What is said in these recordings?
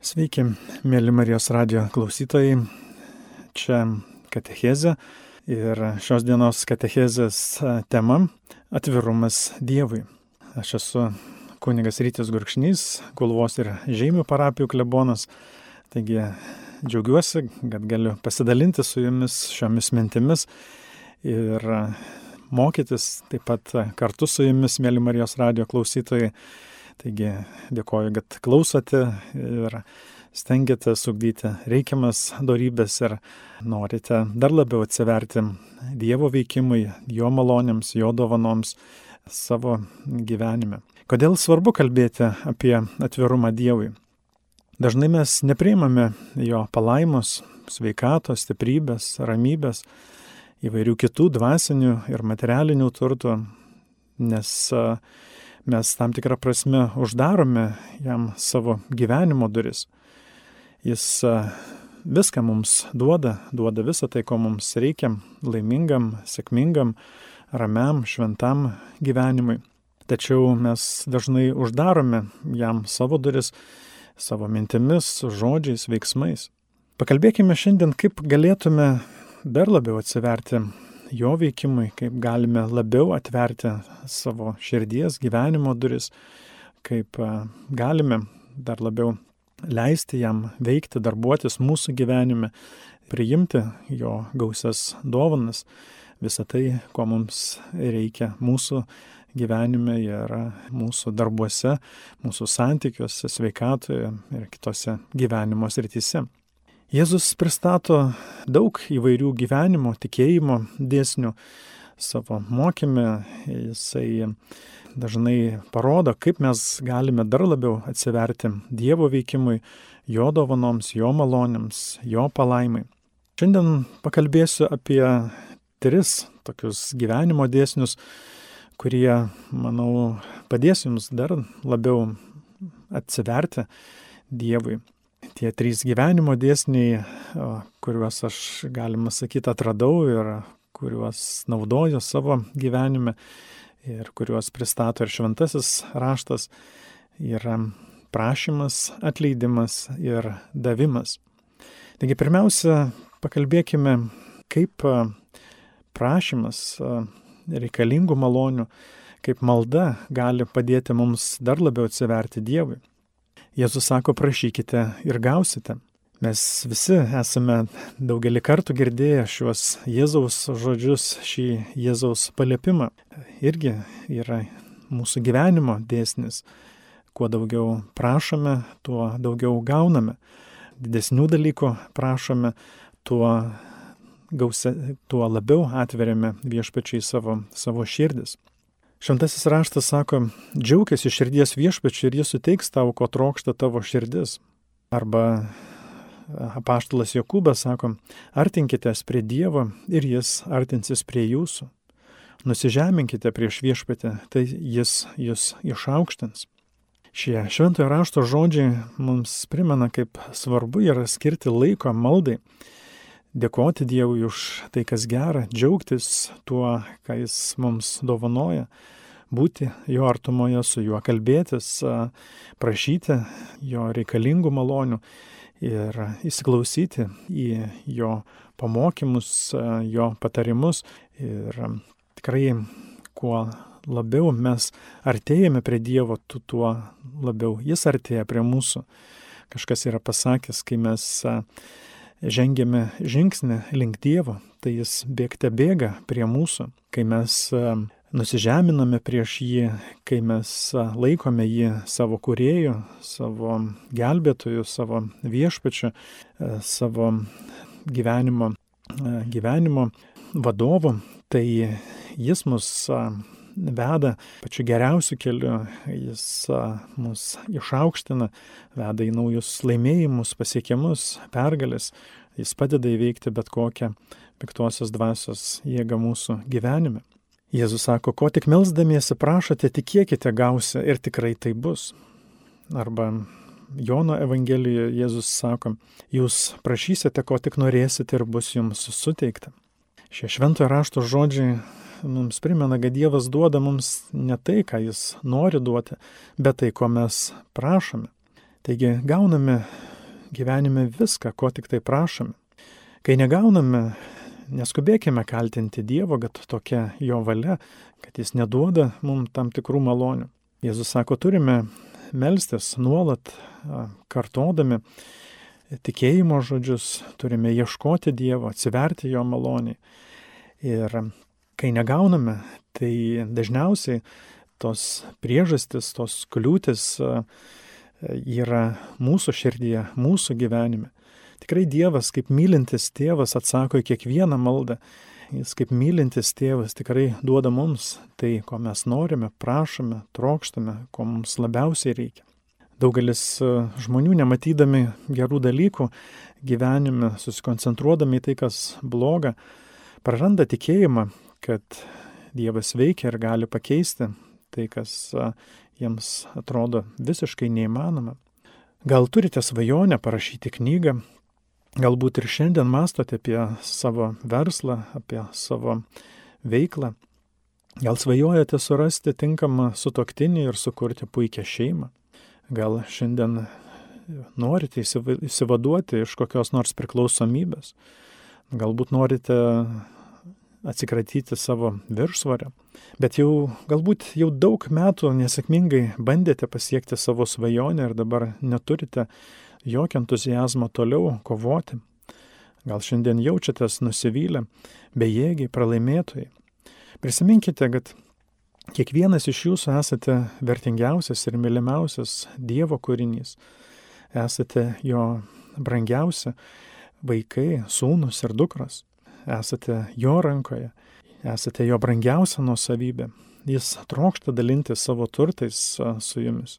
Sveiki, mėly Marijos radio klausytojai. Čia katechezė ir šios dienos katechezės tema - atvirumas Dievui. Aš esu kunigas Rytis Gurkšnys, Kulvos ir Žemė parapijų klebonas. Taigi džiaugiuosi, kad galiu pasidalinti su jumis šiomis mintimis ir mokytis taip pat kartu su jumis, mėly Marijos radio klausytojai Taigi dėkoju, kad klausote ir stengiate sugdyti reikiamas darybės ir norite dar labiau atsiverti Dievo veikimui, Jo malonėms, Jo dovanoms savo gyvenime. Kodėl svarbu kalbėti apie atvirumą Dievui? Dažnai mes nepriimame Jo palaimos, sveikatos, stiprybės, ramybės, įvairių kitų dvasinių ir materialinių turtų, nes mes tam tikrą prasme uždarome jam savo gyvenimo duris. Jis viską mums duoda, duoda visą tai, ko mums reikia laimingam, sėkmingam, ramiam, šventam gyvenimui. Tačiau mes dažnai uždarome jam savo duris, savo mintimis, žodžiais, veiksmais. Pakalbėkime šiandien, kaip galėtume dar labiau atsiverti jo veikimui, kaip galime labiau atverti savo širdies, gyvenimo duris, kaip galime dar labiau leisti jam veikti, darbuotis mūsų gyvenime, priimti jo gausias dovanas, visą tai, ko mums reikia mūsų gyvenime ir mūsų darbuose, mūsų santykiuose, sveikatoje ir kitose gyvenimo srityse. Jėzus pristato daug įvairių gyvenimo, tikėjimo dėsnių savo mokymę. Jisai dažnai parodo, kaip mes galime dar labiau atsiverti Dievo veikimui, Jo dovanoms, Jo malonėms, Jo palaimai. Šiandien pakalbėsiu apie tris tokius gyvenimo dėsnius, kurie, manau, padės jums dar labiau atsiverti Dievui tie trys gyvenimo dėsniai, kuriuos aš, galima sakyti, atradau ir kuriuos naudoju savo gyvenime ir kuriuos pristato ir šventasis raštas, yra prašymas, atleidimas ir davimas. Taigi pirmiausia, pakalbėkime, kaip prašymas reikalingų malonių, kaip malda gali padėti mums dar labiau atsiverti Dievui. Jėzus sako, prašykite ir gausite. Mes visi esame daugelį kartų girdėję šiuos Jėzaus žodžius, šį Jėzaus paliepimą. Irgi yra mūsų gyvenimo dėsnis. Kuo daugiau prašome, tuo daugiau gauname. Didesnių dalykų prašome, tuo, gausia, tuo labiau atveriame viešpačiai savo, savo širdis. Šventasis raštas sako, džiaugėsi širdies viešpačiu ir jis suteiks tau, ko trokšta tavo širdis. Arba apaštalas Jokūbas sako, artinkitės prie Dievo ir jis artinsis prie jūsų. Nusižeminkite prieš viešpatę, tai jis jūs išaukštins. Šie šventojo rašto žodžiai mums primena, kaip svarbu yra skirti laiko maldai dėkoti Dievui už tai, kas gera, džiaugtis tuo, ką Jis mums dovanoja, būti jo artumoje, su juo kalbėtis, prašyti jo reikalingų malonių ir įsiklausyti į jo pamokymus, jo patarimus. Ir tikrai, kuo labiau mes artėjame prie Dievo, tuo labiau Jis artėja prie mūsų. Kažkas yra pasakęs, kai mes žengėme žingsnį link Dievo, tai jis bėgte bėga prie mūsų, kai mes e, nusižeminame prieš jį, kai mes e, laikome jį savo kuriejų, savo gelbėtojų, savo viešpačių, e, savo gyvenimo, gyvenimo vadovu, tai jis mus veda pačiu geriausiu keliu, jis mus išaukština, veda į naujus laimėjimus, pasiekimus, pergalės, jis padeda įveikti bet kokią piktosios dvasios jėgą mūsų gyvenime. Jėzus sako, ko tik melzdamiesi prašote, tikėkite gausia ir tikrai tai bus. Arba Jono Evangelijoje Jėzus sako, jūs prašysite, ko tik norėsite ir bus jums suteikta. Šie šventojo rašto žodžiai mums primena, kad Dievas duoda mums ne tai, ką Jis nori duoti, bet tai, ko mes prašome. Taigi gauname gyvenime viską, ko tik tai prašome. Kai negauname, neskubėkime kaltinti Dievo, kad tokia jo valia, kad jis neduoda mums tam tikrų malonių. Jėzus sako, turime melstis nuolat, kartodami tikėjimo žodžius, turime ieškoti Dievo, atsiverti jo maloniai. Ir kai negauname, tai dažniausiai tos priežastis, tos kliūtis yra mūsų širdyje, mūsų gyvenime. Tikrai Dievas, kaip mylintis tėvas, atsako į kiekvieną maldą. Jis kaip mylintis tėvas tikrai duoda mums tai, ko mes norime, prašome, trokštame, ko mums labiausiai reikia. Daugelis žmonių, nematydami gerų dalykų gyvenime, susikoncentruodami į tai, kas bloga, praranda tikėjimą, kad Dievas veikia ir gali pakeisti tai, kas jiems atrodo visiškai neįmanoma. Gal turite svajonę parašyti knygą, galbūt ir šiandien mastote apie savo verslą, apie savo veiklą. Gal svajojate surasti tinkamą sutoktinį ir sukurti puikią šeimą. Gal šiandien norite įsivaduoti iš kokios nors priklausomybės. Galbūt norite atsikratyti savo viršsvario. Bet jau galbūt jau daug metų nesėkmingai bandėte pasiekti savo svajonę ir dabar neturite jokio entuzijazmo toliau kovoti. Gal šiandien jaučiatės nusivylę, bejėgiai, pralaimėtojai. Prisiminkite, kad kiekvienas iš jūsų esate vertingiausias ir mylimiausias Dievo kūrinys. Esate jo brangiausi vaikai, sūnus ir dukros esate jo rankoje, esate jo brangiausia nuosavybė. Jis trokšta dalinti savo turtais su jumis.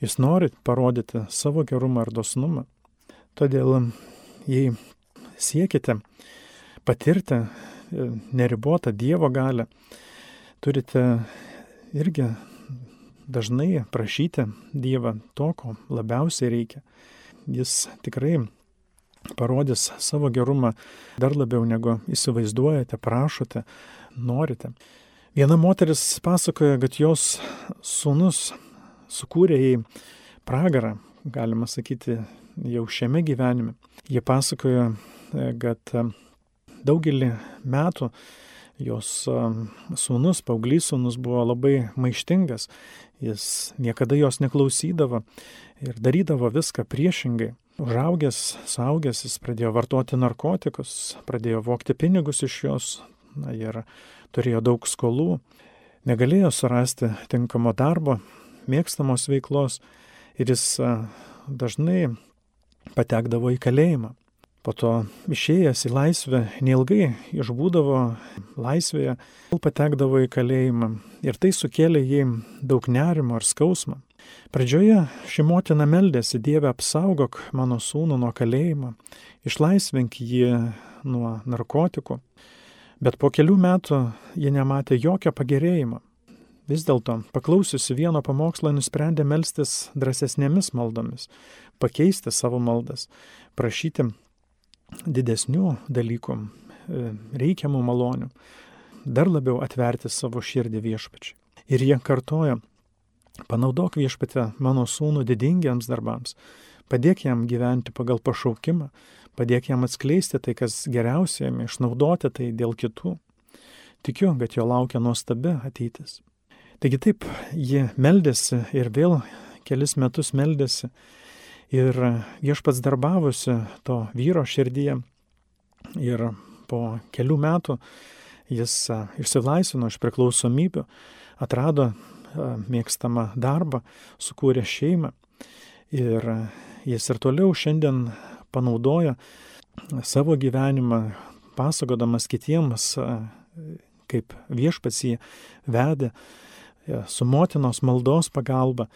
Jis nori parodyti savo gerumą ir dosnumą. Todėl, jei siekite patirti e, neribotą Dievo galę, turite irgi dažnai prašyti Dievą to, ko labiausiai reikia. Jis tikrai parodys savo gerumą dar labiau negu įsivaizduojate, prašote, norite. Viena moteris pasakoja, kad jos sūnus sukūrė jai pragarą, galima sakyti, jau šiame gyvenime. Jie pasakoja, kad daugelį metų jos sūnus, paauglys sūnus buvo labai maištingas, jis niekada jos neklausydavo ir darydavo viską priešingai. Užaugęs, saugęs, jis pradėjo vartoti narkotikus, pradėjo vokti pinigus iš jos na, ir turėjo daug skolų, negalėjo surasti tinkamo darbo, mėgstamos veiklos ir jis dažnai patekdavo į kalėjimą. Po to išėjęs į laisvę, neilgai išbūdavo laisvėje, patekdavo į kalėjimą ir tai sukėlė jai daug nerimo ir skausmo. Pradžioje ši motina meldėsi, Dieve apsaugok mano sūnų nuo kalėjimo, išlaisvink jį nuo narkotikų. Bet po kelių metų ji nematė jokio pagerėjimo. Vis dėlto, paklausiusi vieno pamokslo, nusprendė melstis drąsesnėmis maldomis, pakeisti savo maldas, prašyti didesnių dalykų, e, reikiamų malonių, dar labiau atverti savo širdį viešpačiai. Ir jie kartojo, Panaudok viešpatę mano sūnų didingiams darbams, padėk jam gyventi pagal pašaukimą, padėk jam atskleisti tai, kas geriausia jam, išnaudoti tai dėl kitų. Tikiu, kad jo laukia nuostabi ateitis. Taigi taip, ji meldėsi ir vėl kelis metus meldėsi. Ir viešpats darbavosi to vyro širdyje. Ir po kelių metų jis išsilaisvino iš priklausomybių, atrado mėgstamą darbą, sukūrė šeimą. Ir jis ir toliau šiandien panaudoja savo gyvenimą, pasakodamas kitiems, kaip viešpats jį vedė su motinos maldos pagalba,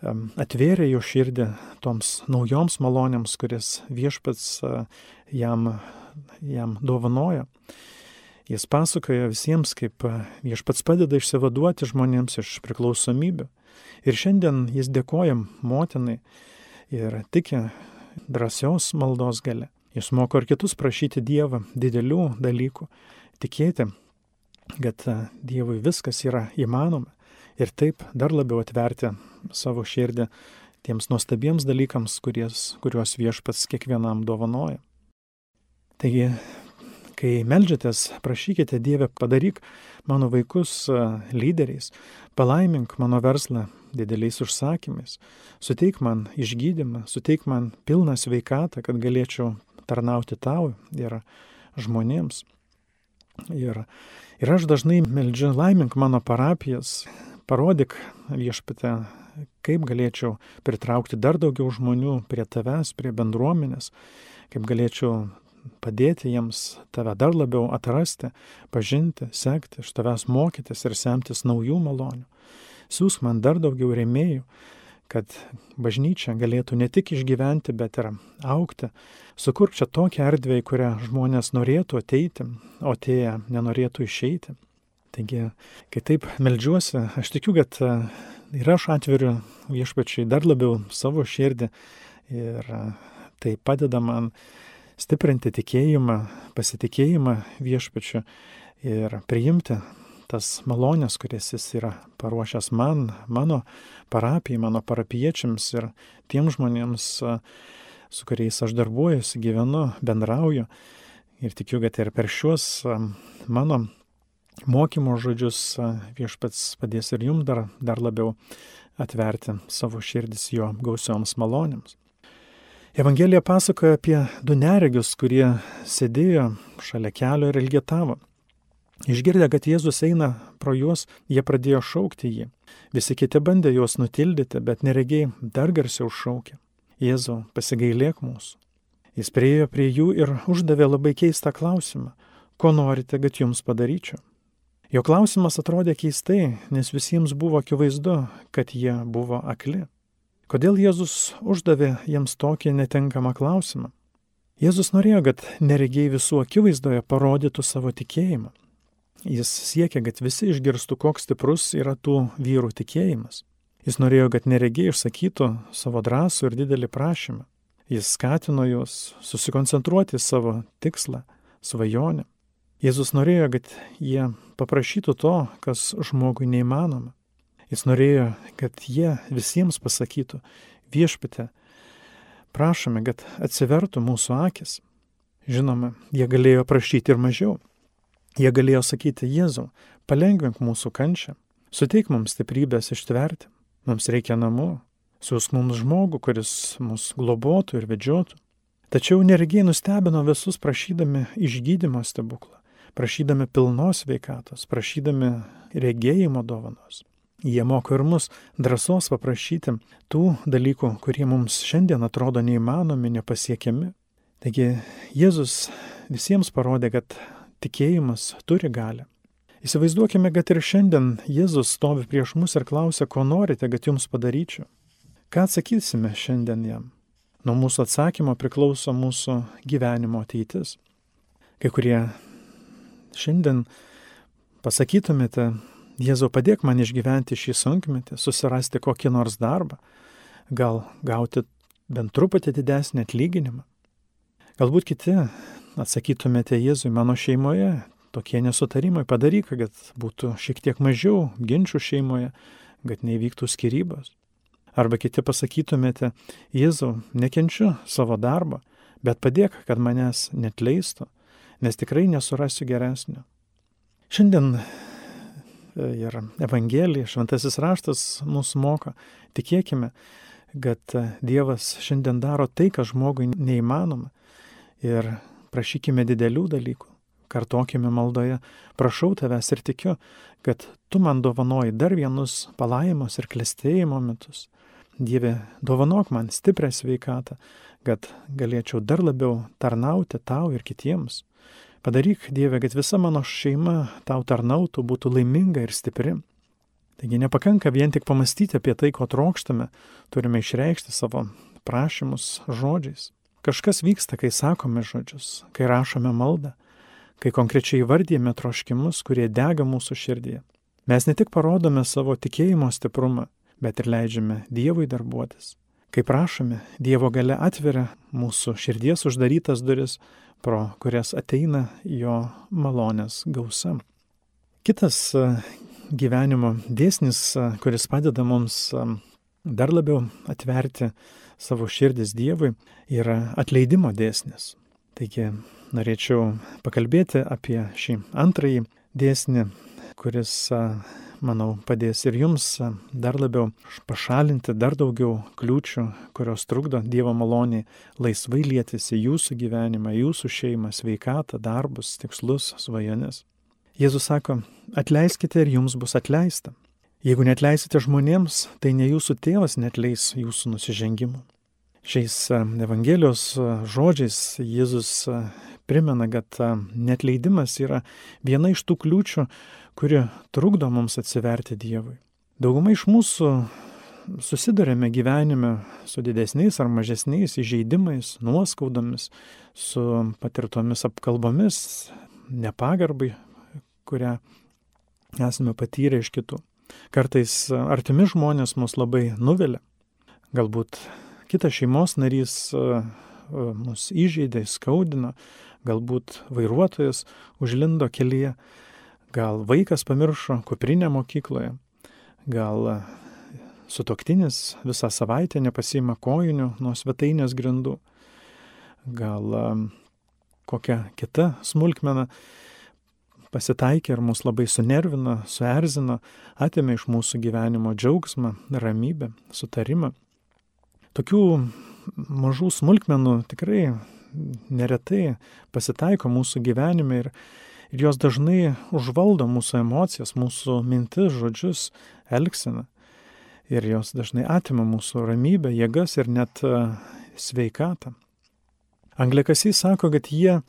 atvėrė jo širdį toms naujoms malonėms, kuris viešpats jam, jam dovanoja. Jis pasakoja visiems, kaip viešpats padeda išsivaduoti žmonėms iš priklausomybių. Ir šiandien jis dėkoja motinai ir tiki drąsios maldos gale. Jis moko ir kitus prašyti Dievą didelių dalykų, tikėti, kad Dievui viskas yra įmanoma ir taip dar labiau atverti savo širdį tiems nuostabiems dalykams, kuries, kuriuos viešpats kiekvienam dovanoja. Taigi, kai melžiatės, prašykite Dievę, padaryk mano vaikus lyderiais, palaimink mano verslą dideliais užsakymais, suteik man išgydymą, suteik man pilną sveikatą, kad galėčiau tarnauti tau ir žmonėms. Ir, ir aš dažnai meldžiu, laimink mano parapijas, parodyk viešpate, kaip galėčiau pritraukti dar daugiau žmonių prie tavęs, prie bendruomenės, kaip galėčiau padėti jiems tave dar labiau atrasti, pažinti, sekti, iš tavęs mokytis ir semtis naujų malonių. Siūsk man dar daugiau rėmėjų, kad bažnyčia galėtų ne tik išgyventi, bet ir aukti. Sukurk čia tokią erdvę, į kurią žmonės norėtų ateiti, o tie nenorėtų išeiti. Taigi, kai taip melžiuosi, aš tikiu, kad e, ir aš atveriu viešpačiai dar labiau savo širdį ir e, tai padeda man stiprinti tikėjimą, pasitikėjimą viešpačiu ir priimti tas malonės, kurias jis yra paruošęs man, mano parapijai, mano parapiečiams ir tiem žmonėms, su kuriais aš darbuojuosi, gyvenu, bendrauju. Ir tikiu, kad ir per šiuos mano mokymo žodžius viešpats padės ir jums dar, dar labiau atverti savo širdis jo gausioms malonėms. Evangelija pasakoja apie du neregius, kurie sėdėjo šalia kelio ir ilgetavo. Išgirdę, kad Jėzus eina pro juos, jie pradėjo šaukti jį. Visi kiti bandė juos nutildyti, bet neregiai dar garsiau šaukė. Jėzau, pasigailėk mūsų. Jis priejo prie jų ir uždavė labai keistą klausimą. Ko norite, kad jums padaryčiau? Jo klausimas atrodė keistai, nes visiems buvo akivaizdu, kad jie buvo akli. Kodėl Jėzus uždavė jiems tokį netinkamą klausimą? Jėzus norėjo, kad neregiai visų akivaizdoje parodytų savo tikėjimą. Jis siekia, kad visi išgirstų, koks stiprus yra tų vyrų tikėjimas. Jis norėjo, kad neregiai išsakytų savo drąsų ir didelį prašymą. Jis skatino juos susikoncentruoti savo tikslą, svajonę. Jėzus norėjo, kad jie paprašytų to, kas žmogui neįmanoma. Jis norėjo, kad jie visiems pasakytų, viešpate, prašome, kad atsivertų mūsų akis. Žinoma, jie galėjo prašyti ir mažiau. Jie galėjo sakyti, Jėzau, palengvink mūsų kančią, suteik mums stiprybės ištverti, mums reikia namų, siūs mums žmogų, kuris mus globotų ir vedžiotų. Tačiau neregiai nustebino visus prašydami išgydymo stebuklą, prašydami pilnos veikatos, prašydami regėjimo dovanos. Jie moko ir mus drąsos paprašyti tų dalykų, kurie mums šiandien atrodo neįmanomi, nepasiekiami. Taigi Jėzus visiems parodė, kad tikėjimas turi galę. Įsivaizduokime, kad ir šiandien Jėzus stovi prieš mus ir klausia, ko norite, kad jums padaryčiau. Ką atsakysime šiandien jam? Nuo mūsų atsakymo priklauso mūsų gyvenimo ateitis. Kai kurie šiandien pasakytumėte, Jėzau padėk man išgyventi šį sunkmetį, susirasti kokį nors darbą, gal gauti bent truputį didesnį atlyginimą. Galbūt kiti atsakytumėte Jėzui mano šeimoje, tokie nesutarimai padaryk, kad būtų šiek tiek mažiau ginčių šeimoje, kad neįvyktų skirybos. Arba kiti pasakytumėte, Jėzau, nekenčiu savo darbo, bet padėk, kad manęs net leistų, nes tikrai nesurasiu geresnio. Šiandien ir Evangelija, šventasis raštas mūsų moka, tikėkime, kad Dievas šiandien daro tai, kas žmogui neįmanoma. Ir prašykime didelių dalykų, kartokime maldoje, prašau tavęs ir tikiu, kad tu man dovanoji dar vienus palaimos ir klestėjimo metus. Dieve, dovanok man stiprią sveikatą, kad galėčiau dar labiau tarnauti tau ir kitiems. Padaryk, Dieve, kad visa mano šeima tau tarnautų, būtų laiminga ir stipri. Taigi nepakanka vien tik pamastyti apie tai, ko trokštame, turime išreikšti savo prašymus žodžiais. Kažkas vyksta, kai sakome žodžius, kai rašome maldą, kai konkrečiai vardėme troškimus, kurie dega mūsų širdėje. Mes ne tik parodome savo tikėjimo stiprumą, bet ir leidžiame Dievui darbuotis. Kai prašome, Dievo gale atveria mūsų širdies uždarytas duris, pro kurias ateina jo malonės gausa. Kitas e, gyvenimo dėsnis, e, kuris padeda mums e, dar labiau atverti savo širdis Dievui yra atleidimo dėsnis. Taigi norėčiau pakalbėti apie šį antrąjį dėsnį, kuris, manau, padės ir jums dar labiau pašalinti dar daugiau kliūčių, kurios trukdo Dievo maloniai laisvai lietis į jūsų gyvenimą, jūsų šeimą, sveikatą, darbus, tikslus, svajones. Jėzus sako, atleiskite ir jums bus atleista. Jeigu netleisite žmonėms, tai ne jūsų tėvas netleis jūsų nusižengimų. Šiais Evangelijos žodžiais Jėzus primena, kad netleidimas yra viena iš tų kliūčių, kuri trukdo mums atsiverti Dievui. Dauguma iš mūsų susidurėme gyvenime su didesniais ar mažesniais įžeidimais, nuoskaudomis, su patirtomis apkalbomis, nepagarbai, kurią esame patyrę iš kitų. Kartais artimi žmonės mus labai nuvelia. Galbūt kitas šeimos narys mus įžeidė, skaudino, galbūt vairuotojas užlindo kelyje, gal vaikas pamiršo kuprinę mokykloje, gal sutoktinis visą savaitę nepasima kojinių nuo svetainės grindų, gal kokia kita smulkmena pasitaikė ir mus labai sunervino, suerzino, atėmė iš mūsų gyvenimo džiaugsmą, ramybę, sutarimą. Tokių mažų smulkmenų tikrai neretai pasitaiko mūsų gyvenime ir, ir jos dažnai užvaldo mūsų emocijas, mūsų mintis, žodžius, elgseną. Ir jos dažnai atima mūsų ramybę, jėgas ir net sveikatą. Anglikasys sako, kad jie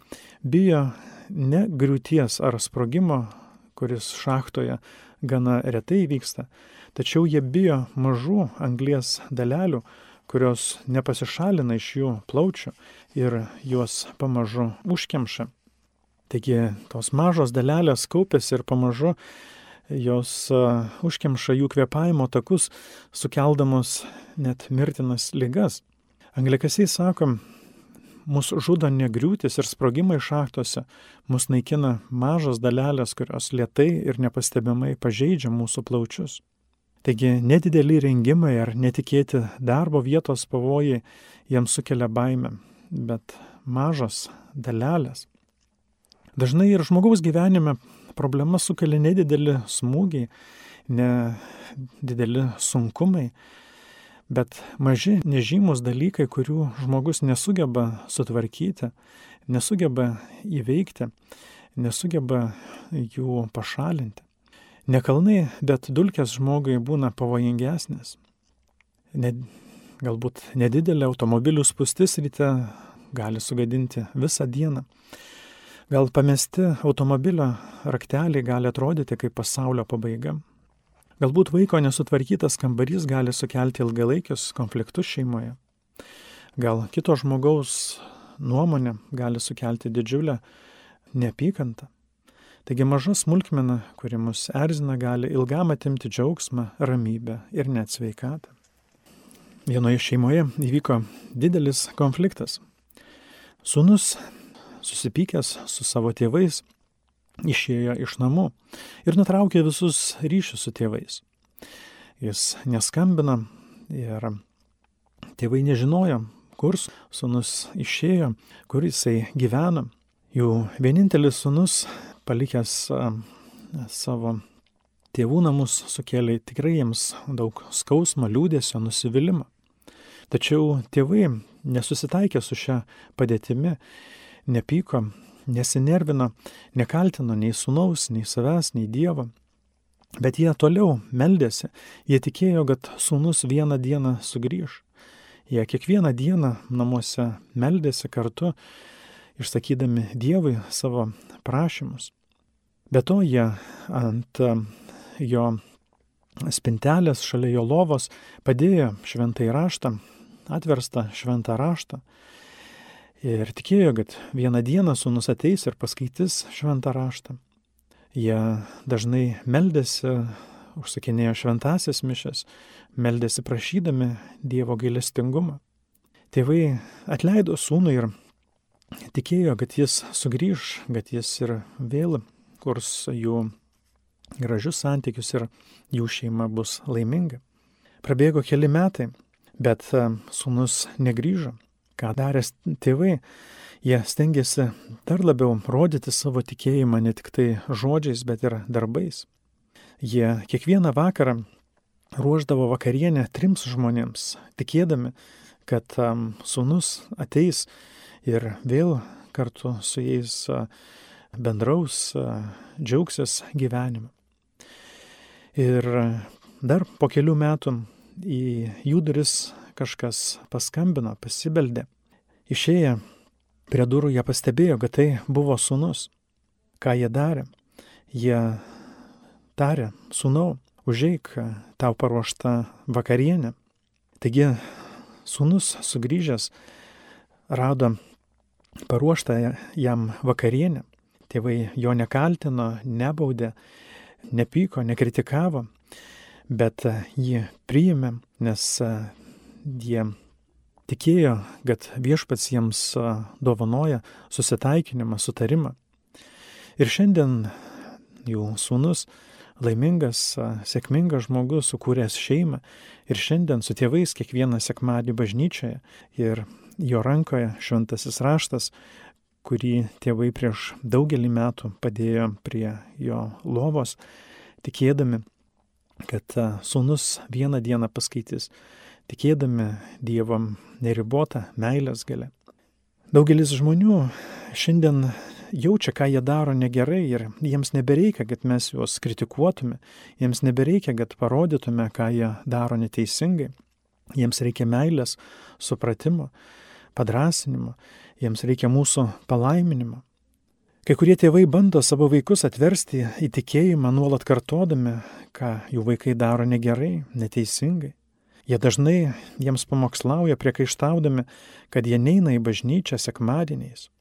bijo ne griūties ar sprogimo, kuris šachtoje gana retai vyksta, tačiau jie bijo mažų anglies dalelių, kurios nepasišalina iš jų plaučių ir juos pamažu užkemša. Taigi tos mažos dalelės kaupėsi ir pamažu jos užkemša jų kvepavimo takus, sukeldamos net mirtinas lygas. Anglikasiai sakom, mus žudo negriūtis ir sprogimai šachtose, mus naikina mažos dalelės, kurios lietai ir nepastebimai pažeidžia mūsų plaučius. Taigi nedideli rengimai ar netikėti darbo vietos pavojai jiems sukelia baimę, bet mažos dalelės. Dažnai ir žmogaus gyvenime problema sukelia nedideli smūgiai, nedideli sunkumai, bet maži nežymus dalykai, kurių žmogus nesugeba sutvarkyti, nesugeba įveikti, nesugeba jų pašalinti. Nekalnai, bet dulkės žmogui būna pavojingesnės. Ne, galbūt nedidelė automobilių spustis ryte gali sugadinti visą dieną. Gal pamesti automobilio rakteliai gali atrodyti kaip pasaulio pabaiga. Galbūt vaiko nesutvarkytas kambarys gali sukelti ilgalaikius konfliktus šeimoje. Gal kito žmogaus nuomonė gali sukelti didžiulę neapykantą. Taigi maža smulkmena, kuri mus erzina, gali ilgam atimti džiaugsmą, ramybę ir net sveikatą. Vienoje šeimoje įvyko didelis konfliktas. Sūnus, susipykęs su savo tėvais, išėjo iš namų ir nutraukė visus ryšius su tėvais. Jis neskambina ir tėvai nežinojo, kur sunus išėjo, kur jisai gyvena. Jų vienintelis sunus, palikęs savo tėvų namus, sukėlė tikrai jiems daug skausmo, liūdėsio, nusivylimą. Tačiau tėvai nesusitaikė su šia padėtimi, nepyko, nesinervino, nekaltino nei sunaus, nei savęs, nei Dievo. Bet jie toliau meldėsi, jie tikėjo, kad sūnus vieną dieną sugrįž. Jie kiekvieną dieną namuose meldėsi kartu, išsakydami Dievui savo prašymus. Be to jie ant jo spintelės šalia jo lovos padėjo šventai raštą, atverstą šventą raštą Ir tikėjo, kad vieną dieną sūnus ateis ir paskaitys šventą raštą. Jie dažnai meldėsi, užsakinėjo šventasias mišes, meldėsi prašydami Dievo gailestingumą. Tėvai atleido sūnų ir tikėjo, kad jis sugrįž, kad jis ir vėl kurs jų gražius santykius ir jų šeima bus laiminga. Prabėgo keli metai, bet e, sūnus negryžo. Ką daręs tėvai, jie stengiasi dar labiau rodyti savo tikėjimą ne tik tai žodžiais, bet ir darbais. Jie kiekvieną vakarą ruoždavo vakarienę trims žmonėms, tikėdami, kad um, sūnus ateis ir vėl kartu su jais uh, bendraus, uh, džiaugsis gyvenimu. Ir dar po kelių metų į jų duris kažkas paskambino, pasibeldė. Išėję prie durų jie pastebėjo, kad tai buvo sūnus. Ką jie darė? Jie tarė, sūnau, užeik tau paruoštą vakarienę. Taigi sūnus sugrįžęs rado paruoštą jam vakarienę. Tėvai jo nekaltino, nebaudė, nepyko, nekritikavo, bet jį priėmė, nes jie tikėjo, kad viešpats jiems dovanoja susitaikinimą, sutarimą. Ir šiandien jų sūnus laimingas, sėkmingas žmogus, sukūręs šeimą ir šiandien su tėvais kiekvieną sekmadienį bažnyčioje ir jo rankoje šventasis raštas, kurį tėvai prieš daugelį metų padėjo prie jo lovos, tikėdami, kad sūnus vieną dieną paskaitys, tikėdami Dievom neribotą meilės galę. Daugelis žmonių šiandien jaučia, ką jie daro negerai ir jiems nebereikia, kad mes juos kritikuotume, jiems nebereikia, kad parodytume, ką jie daro neteisingai. Jiems reikia meilės, supratimo, padrasinimo, jiems reikia mūsų palaiminimo. Kai kurie tėvai bando savo vaikus atversti į tikėjimą nuolat kartodami, ką jų vaikai daro negerai, neteisingai. Jie dažnai jiems pamokslauja priekaištaudami, kad jie neina į bažnyčią sekmadieniais.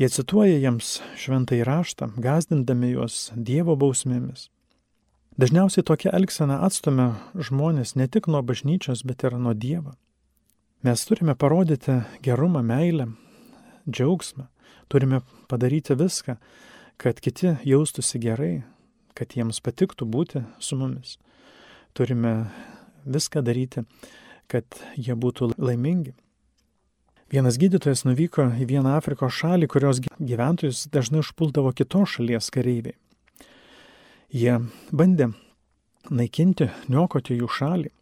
Jie cituoja jiems šventai raštą, gazdindami juos Dievo bausmėmis. Dažniausiai tokia elgsena atstumia žmonės ne tik nuo bažnyčios, bet ir nuo Dievo. Mes turime parodyti gerumą, meilę, džiaugsmą. Turime padaryti viską, kad kiti jaustųsi gerai, kad jiems patiktų būti su mumis. Turime viską daryti, kad jie būtų laimingi. Vienas gydytojas nuvyko į vieną Afrikos šalį, kurios gyventojus dažnai užpuldavo kitos šalies kareiviai. Jie bandė naikinti, niokoti jų šalį.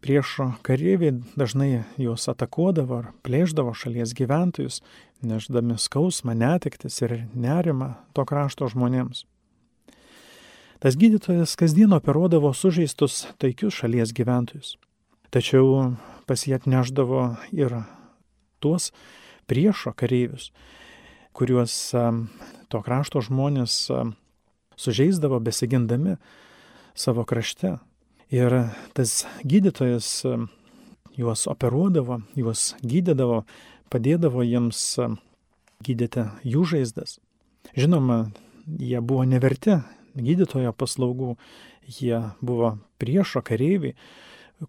Priešo kareiviai dažnai juos atakuodavo ar plėždavo šalies gyventojus, neždami skausmą, netektis ir nerimą to krašto žmonėms. Tas gydytojas kasdien operuodavo sužeistus taikius šalies gyventojus. Tačiau pas jį atneždavo ir tuos priešo kareivius, kuriuos to krašto žmonės sužeisdavo besigindami savo krašte. Ir tas gydytojas juos operuodavo, juos gydydavo, padėdavo jiems gydyti jų žaizdas. Žinoma, jie buvo neverti gydytojo paslaugų, jie buvo priešo kareiviai,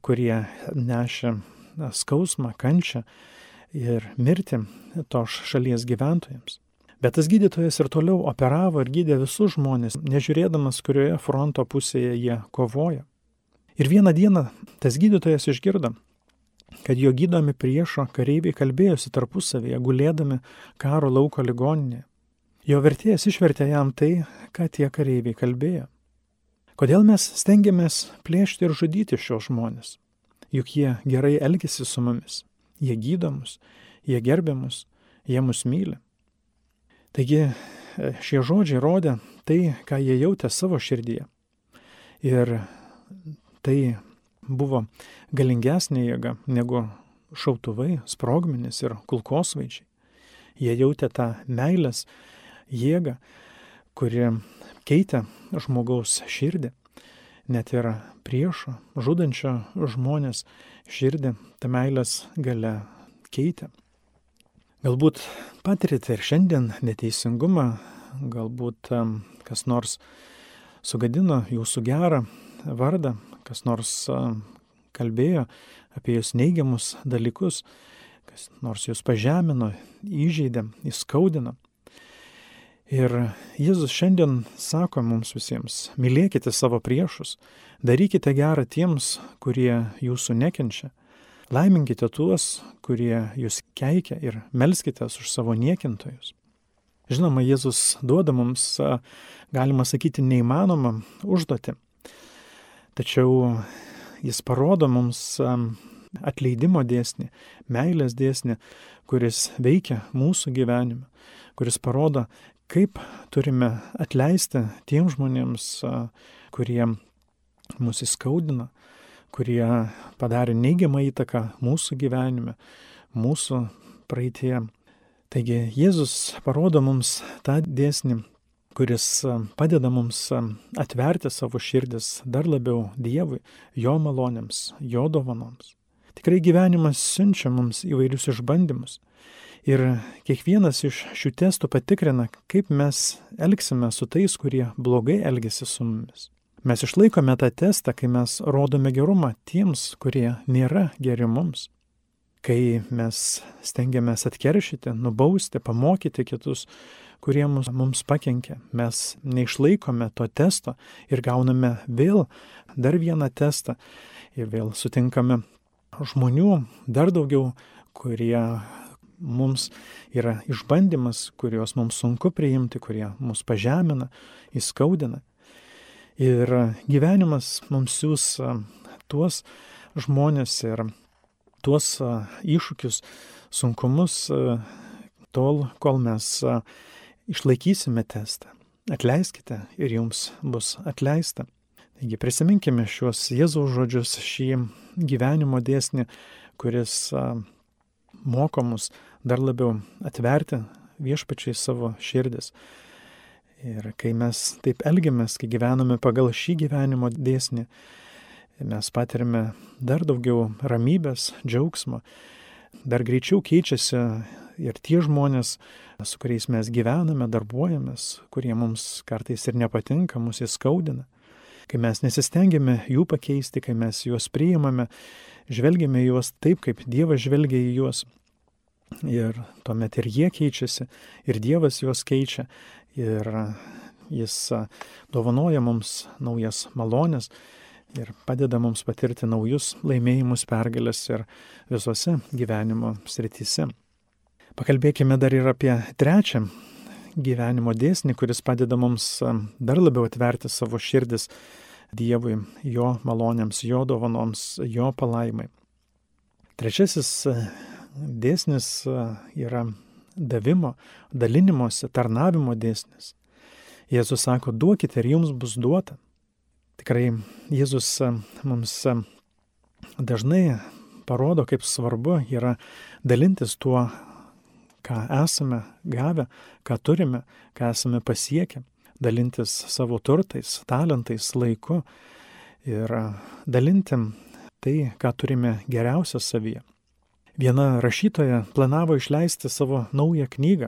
kurie nešė skausmą, kančią ir mirti tos šalies gyventojams. Bet tas gydytojas ir toliau operavo ir gydė visus žmonės, nežiūrėdamas, kurioje fronto pusėje jie kovoja. Ir vieną dieną tas gydytojas išgirdo, kad jo gydomi priešo kareiviai kalbėjosi tarpusavėje, gulėdami karo lauko ligoninėje. Jo vertėjas išvertė jam tai, ką tie kareiviai kalbėjo. Kodėl mes stengiamės plėšti ir žudyti šios žmonės? Juk jie gerai elgesi su mumis jie gydo mus, jie gerbė mus, jie mus myli. Taigi e, šie žodžiai rodė tai, ką jie jautė savo širdyje. Ir tai buvo galingesnė jėga negu šautuvai, sprogmenis ir kulkosvaičiai. Jie jautė tą meilės jėgą, kuri keitė žmogaus širdį, net ir priešo, žudančio žmonės širdį ta meilės gale keitė. Galbūt patirite ir šiandien neteisingumą, galbūt kas nors sugadino jūsų gerą vardą, kas nors kalbėjo apie jūs neigiamus dalykus, kas nors jūs pažemino, įžeidė, įskaudino. Ir Jėzus šiandien sako mums visiems, mylėkite savo priešus, darykite gerą tiems, kurie jūsų nekenčia, laiminkite tuos, kurie jūs keikia ir melskite už savo niekintojus. Žinoma, Jėzus duoda mums, galima sakyti, neįmanomą užduotį. Tačiau jis parodo mums atleidimo dėsnį, meilės dėsnį, kuris veikia mūsų gyvenime, kuris parodo, kaip turime atleisti tiem žmonėms, kurie mus įskaudina, kurie padarė neigiamą įtaką mūsų gyvenime, mūsų praeitie. Taigi Jėzus parodo mums tą dėsnį, kuris padeda mums atverti savo širdis dar labiau Dievui, Jo malonėms, Jo dovanoms. Tikrai gyvenimas siunčia mums įvairius išbandymus. Ir kiekvienas iš šių testų patikrina, kaip mes elgsime su tais, kurie blogai elgesi su mumis. Mes išlaikome tą testą, kai mes rodome gerumą tiems, kurie nėra geri mums kai mes stengiamės atkeršyti, nubausti, pamokyti kitus, kurie mums, mums pakenkia. Mes neišlaikome to testo ir gauname vėl dar vieną testą ir vėl sutinkame žmonių dar daugiau, kurie mums yra išbandymas, kuriuos mums sunku priimti, kurie mus pažemina, įskaudina. Ir gyvenimas mums siūs tuos žmonės ir tuos iššūkius, sunkumus tol, kol mes išlaikysime testą. Atleiskite ir jums bus atleista. Taigi prisiminkime šiuos Jėzaus žodžius, šį gyvenimo dėsnį, kuris moko mus dar labiau atverti viešpačiai savo širdis. Ir kai mes taip elgiamės, kai gyvename pagal šį gyvenimo dėsnį, mes patirime dar daugiau ramybės, džiaugsmo, dar greičiau keičiasi ir tie žmonės, su kuriais mes gyvename, darbuojamės, kurie mums kartais ir nepatinka, mus įskaudina. Kai mes nesistengiame jų pakeisti, kai mes juos priimame, žvelgiame juos taip, kaip Dievas žvelgia į juos. Ir tuomet ir jie keičiasi, ir Dievas juos keičia, ir jis dovanoja mums naujas malonės, ir padeda mums patirti naujus laimėjimus, pergalės ir visose gyvenimo srityse. Pakalbėkime dar ir apie trečią gyvenimo dėsnį, kuris padeda mums dar labiau atverti savo širdis Dievui, Jo malonėms, Jo dovanoms, Jo palaimai. Trečiasis dėsnis yra davimo, dalinimosi, tarnavimo dėsnis. Jėzus sako, duokite ir jums bus duota. Tikrai Jėzus mums dažnai parodo, kaip svarbu yra dalintis tuo, ką esame gavę, ką turime, ką esame pasiekę, dalintis savo turtais, talentais, laiku ir dalinti tai, ką turime geriausia savyje. Viena rašytoja planavo išleisti savo naują knygą.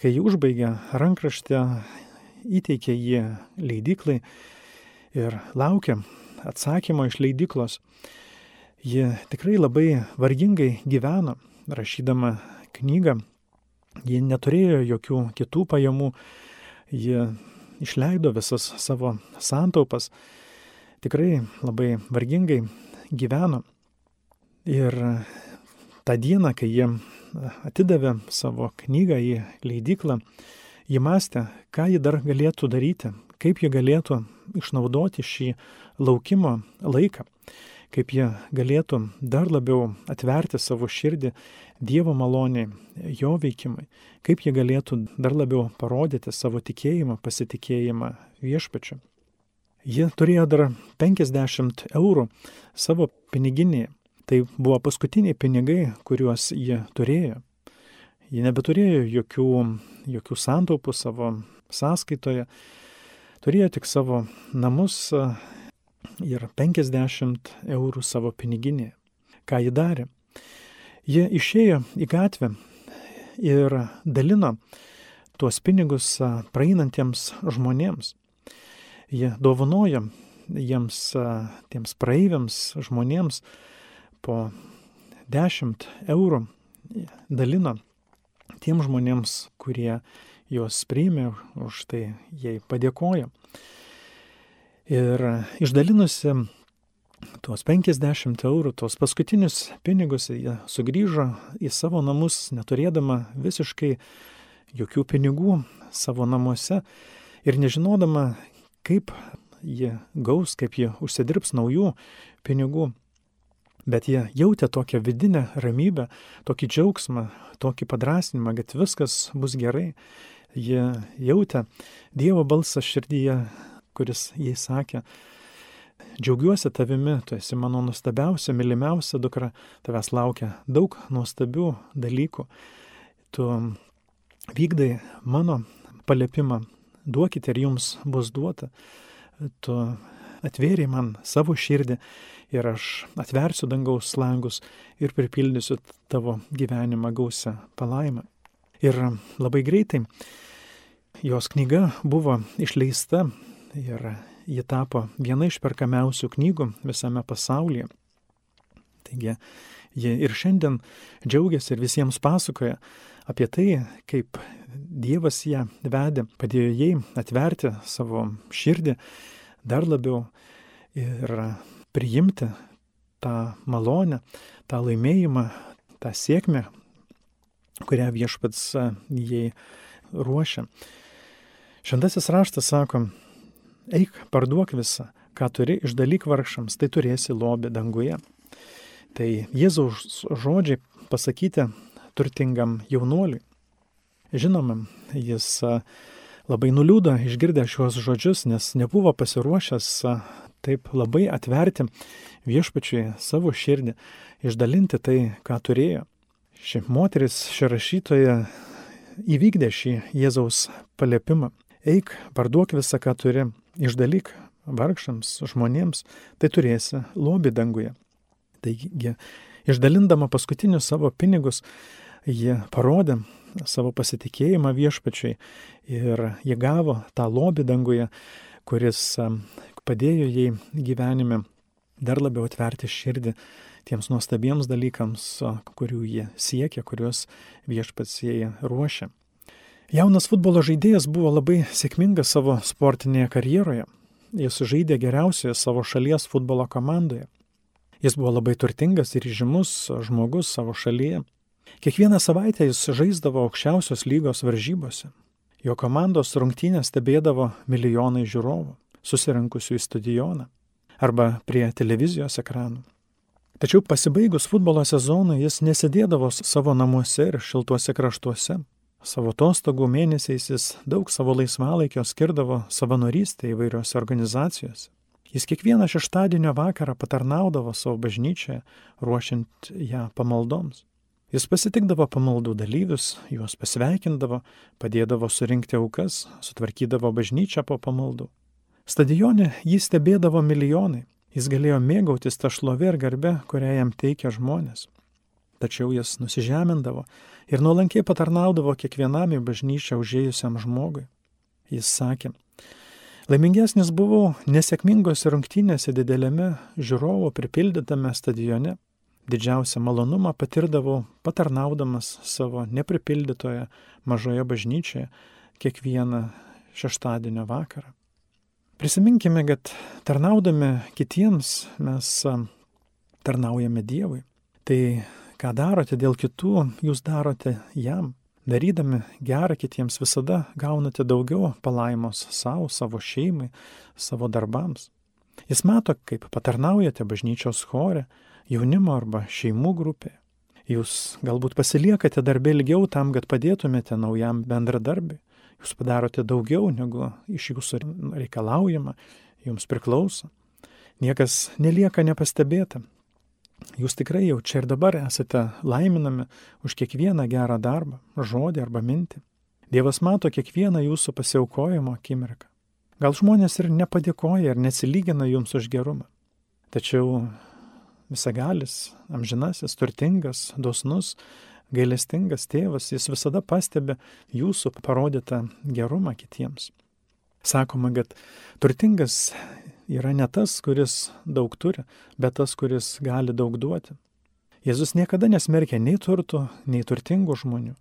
Kai ji užbaigė rankraštę, įteikė jį leidiklai ir laukia atsakymo iš leidiklos. Ji tikrai labai vargingai gyveno, rašydama knygą. Ji neturėjo jokių kitų pajamų, ji išleido visas savo santaupas, tikrai labai vargingai gyveno. Ir tą dieną, kai jie atidavė savo knygą į leidiklą, ji mąstė, ką ji dar galėtų daryti, kaip jie galėtų išnaudoti šį laukimo laiką, kaip jie galėtų dar labiau atverti savo širdį Dievo maloniai, jo veikimai, kaip jie galėtų dar labiau parodyti savo tikėjimą, pasitikėjimą viešpačiu. Jie turėjo dar 50 eurų savo piniginėje. Tai buvo paskutiniai pinigai, kuriuos jie turėjo. Jie nebeturėjo jokių, jokių santaupų savo sąskaitoje, turėjo tik savo namus ir 50 eurų savo piniginėje. Ką ji darė? Jie išėjo į gatvę ir dalino tuos pinigus praeinantiems žmonėms. Jie dovanoja jiems, tiems praeiviams žmonėms po 10 eurų dalino tiem žmonėms, kurie juos priėmė, už tai jai padėkojo. Ir išdalinusi tuos 50 eurų, tuos paskutinius pinigus, jie sugrįžo į savo namus, neturėdama visiškai jokių pinigų savo namuose ir nežinodama, kaip jie gaus, kaip jie užsidirbs naujų pinigų. Bet jie jautė tokią vidinę ramybę, tokį džiaugsmą, tokį padrasinimą, kad viskas bus gerai. Jie jautė Dievo balsą širdyje, kuris jai sakė, džiaugiuosi tavimi, tu esi mano nuostabiausia, mylimiausia dukra, tavęs laukia daug nuostabių dalykų. Tu vykdai mano paliepimą, duokite ir jums bus duota. Tu atvėrė man savo širdį ir aš atversiu dangaus langus ir pripildysiu tavo gyvenimą gausią palaimą. Ir labai greitai jos knyga buvo išleista ir ji tapo viena iš perkamiausių knygų visame pasaulyje. Taigi, ji ir šiandien džiaugiasi ir visiems pasakoja apie tai, kaip Dievas ją vedė, padėjo jai atverti savo širdį dar labiau ir priimti tą malonę, tą laimėjimą, tą sėkmę, kurią viešpats jai ruošia. Šventasis raštas sako, eik, parduok visą, ką turi, išdalyk vargšams, tai turėsi lobį danguje. Tai Jėzaus žodžiai pasakyti turtingam jaunuoliui. Žinoma, jis labai nuliūdo išgirdę šiuos žodžius, nes nebuvo pasiruošęs taip labai atverti viešpačiui savo širdį, išdalinti tai, ką turėjo. Ši moteris, ši rašytoja įvykdė šį Jėzaus paliepimą. Eik, parduok visą, ką turi, išdalyk vargšams, žmonėms, tai turėsi lobį danguje. Taigi, išdalindama paskutinius savo pinigus, jie parodė savo pasitikėjimą viešpačiai ir jie gavo tą lobį danguje, kuris padėjo jai gyvenime dar labiau atverti širdį tiems nuostabiems dalykams, kurių jie siekia, kuriuos viešpats jai ruošia. Jaunas futbolo žaidėjas buvo labai sėkmingas savo sportinėje karjeroje. Jis žaidė geriausioje savo šalies futbolo komandoje. Jis buvo labai turtingas ir žymus žmogus savo šalyje. Kiekvieną savaitę jis žaisdavo aukščiausios lygos varžybose. Jo komandos rungtynės stebėdavo milijonai žiūrovų susirinkusių į stadioną arba prie televizijos ekranų. Tačiau pasibaigus futbolo sezonui jis nesėdėdavo savo namuose ir šiltuose kraštuose. Savo atostogų mėnesiais jis daug savo laisvalaikio skirdavo savanorystę įvairiose organizacijose. Jis kiekvieną šeštadienio vakarą patarnaudavo savo bažnyčią, ruošiant ją pamaldoms. Jis pasitikdavo pamaldų dalyvius, juos pasveikindavo, padėdavo surinkti aukas, sutvarkydavo bažnyčią po pamaldų. Stadione jį stebėdavo milijonai. Jis galėjo mėgautis tą šlovę ir garbę, kurią jam teikia žmonės. Tačiau jis nusižemindavo ir nuolankiai patarnaudavo kiekvienam į bažnyčią užėjusiam žmogui. Jis sakė, laimingesnis buvau nesėkmingose rungtynėse dideliame žiūrovo pripildytame stadione. Didžiausią malonumą patirdavau patarnaudamas savo nepripildytoje mažoje bažnyčioje kiekvieną šeštadienio vakarą. Prisiminkime, kad tarnaudami kitiems mes tarnaujame Dievui. Tai ką darote dėl kitų, jūs darote jam. Darydami gerą kitiems visada gaunate daugiau palaimos savo, savo šeimai, savo darbams. Jis mato, kaip patarnaujate bažnyčios chore, jaunimo arba šeimų grupėje. Jūs galbūt pasiliekate darbę ilgiau tam, kad padėtumėte naujam bendradarbiui jūs padarote daugiau negu iš jūsų reikalaujama, jums priklauso. Niekas nelieka nepastebėta. Jūs tikrai jau čia ir dabar esate laiminami už kiekvieną gerą darbą, žodį arba mintį. Dievas mato kiekvieną jūsų pasiaukojimo akimirką. Gal žmonės ir nepadėkoja ir nesilygina jums už gerumą. Tačiau visagalis, amžinasis, turtingas, dosnus, gailestingas tėvas, jis visada pastebi jūsų parodytą gerumą kitiems. Sakoma, kad turtingas yra ne tas, kuris daug turi, bet tas, kuris gali daug duoti. Jėzus niekada nesmerkia nei turtų, nei turtingų žmonių.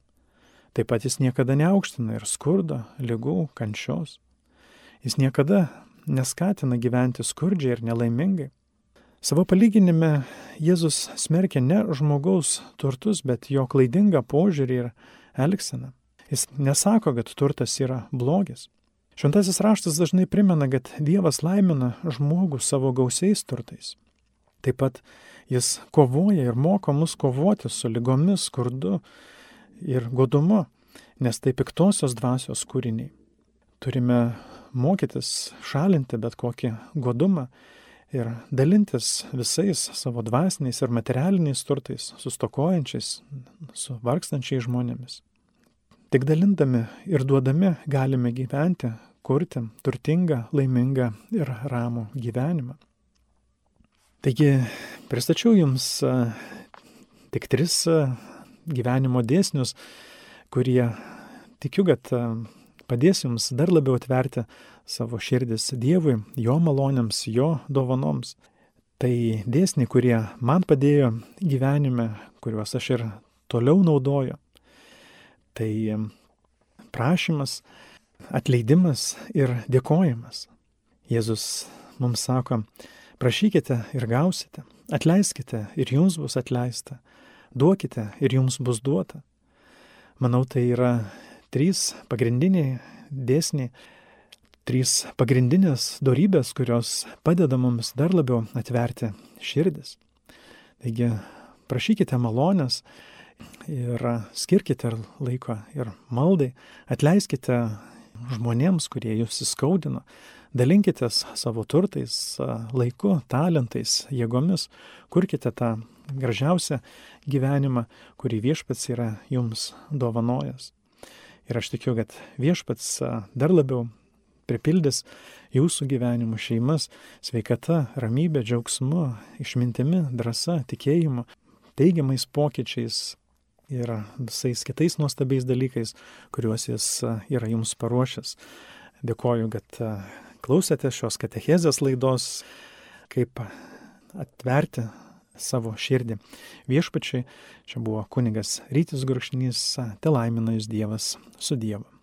Taip pat jis niekada neaukština ir skurdo, lygų, kančios. Jis niekada neskatina gyventi skurdžiai ir nelaimingai. Savo palyginime Jėzus smerkia ne žmogaus turtus, bet jo klaidingą požiūrį ir elgseną. Jis nesako, kad turtas yra blogis. Šventasis raštas dažnai primena, kad Dievas laimina žmogų savo gausiais turtais. Taip pat jis kovoja ir moko mus kovoti su lygomis, skurdu ir godumu, nes tai piktosios dvasios kūriniai. Turime mokytis šalinti bet kokį godumą ir dalintis visais savo dvasiniais ir materialiniais turtais, sustokojančiais, su vargstančiais žmonėmis. Tik dalindami ir duodami galime gyventi, kurti turtingą, laimingą ir ramų gyvenimą. Taigi pristačiau Jums tik tris gyvenimo dėsnius, kurie tikiu, kad padės Jums dar labiau atverti savo širdis Dievui, jo malonėms, jo dovanoms. Tai dėsniai, kurie man padėjo gyvenime, kuriuos aš ir toliau naudoju. Tai prašymas, atleidimas ir dėkojimas. Jėzus mums sako, prašykite ir gausite, atleiskite ir jums bus atleista, duokite ir jums bus duota. Manau, tai yra trys pagrindiniai dėsniai, trys pagrindinės darybės, kurios padeda mums dar labiau atverti širdis. Taigi prašykite malonės ir skirkite laiko ir maldai, atleiskite žmonėms, kurie jūs įskaudino, dalinkitės savo turtais, laiku, talentais, jėgomis, kurkite tą gražiausią gyvenimą, kurį viešpats yra jums dovanojęs. Ir aš tikiu, kad viešpats dar labiau pripildys jūsų gyvenimų šeimas sveikata, ramybė, džiaugsmu, išmintimi, drąsa, tikėjimu, teigiamais pokyčiais ir visais kitais nuostabiais dalykais, kuriuos jis yra jums paruošęs. Dėkoju, kad klausėte šios katechezės laidos, kaip atverti savo širdį. Viešpačiai, čia buvo kunigas Rytis Gurkšnys, te laimina jūs Dievas su Dievu.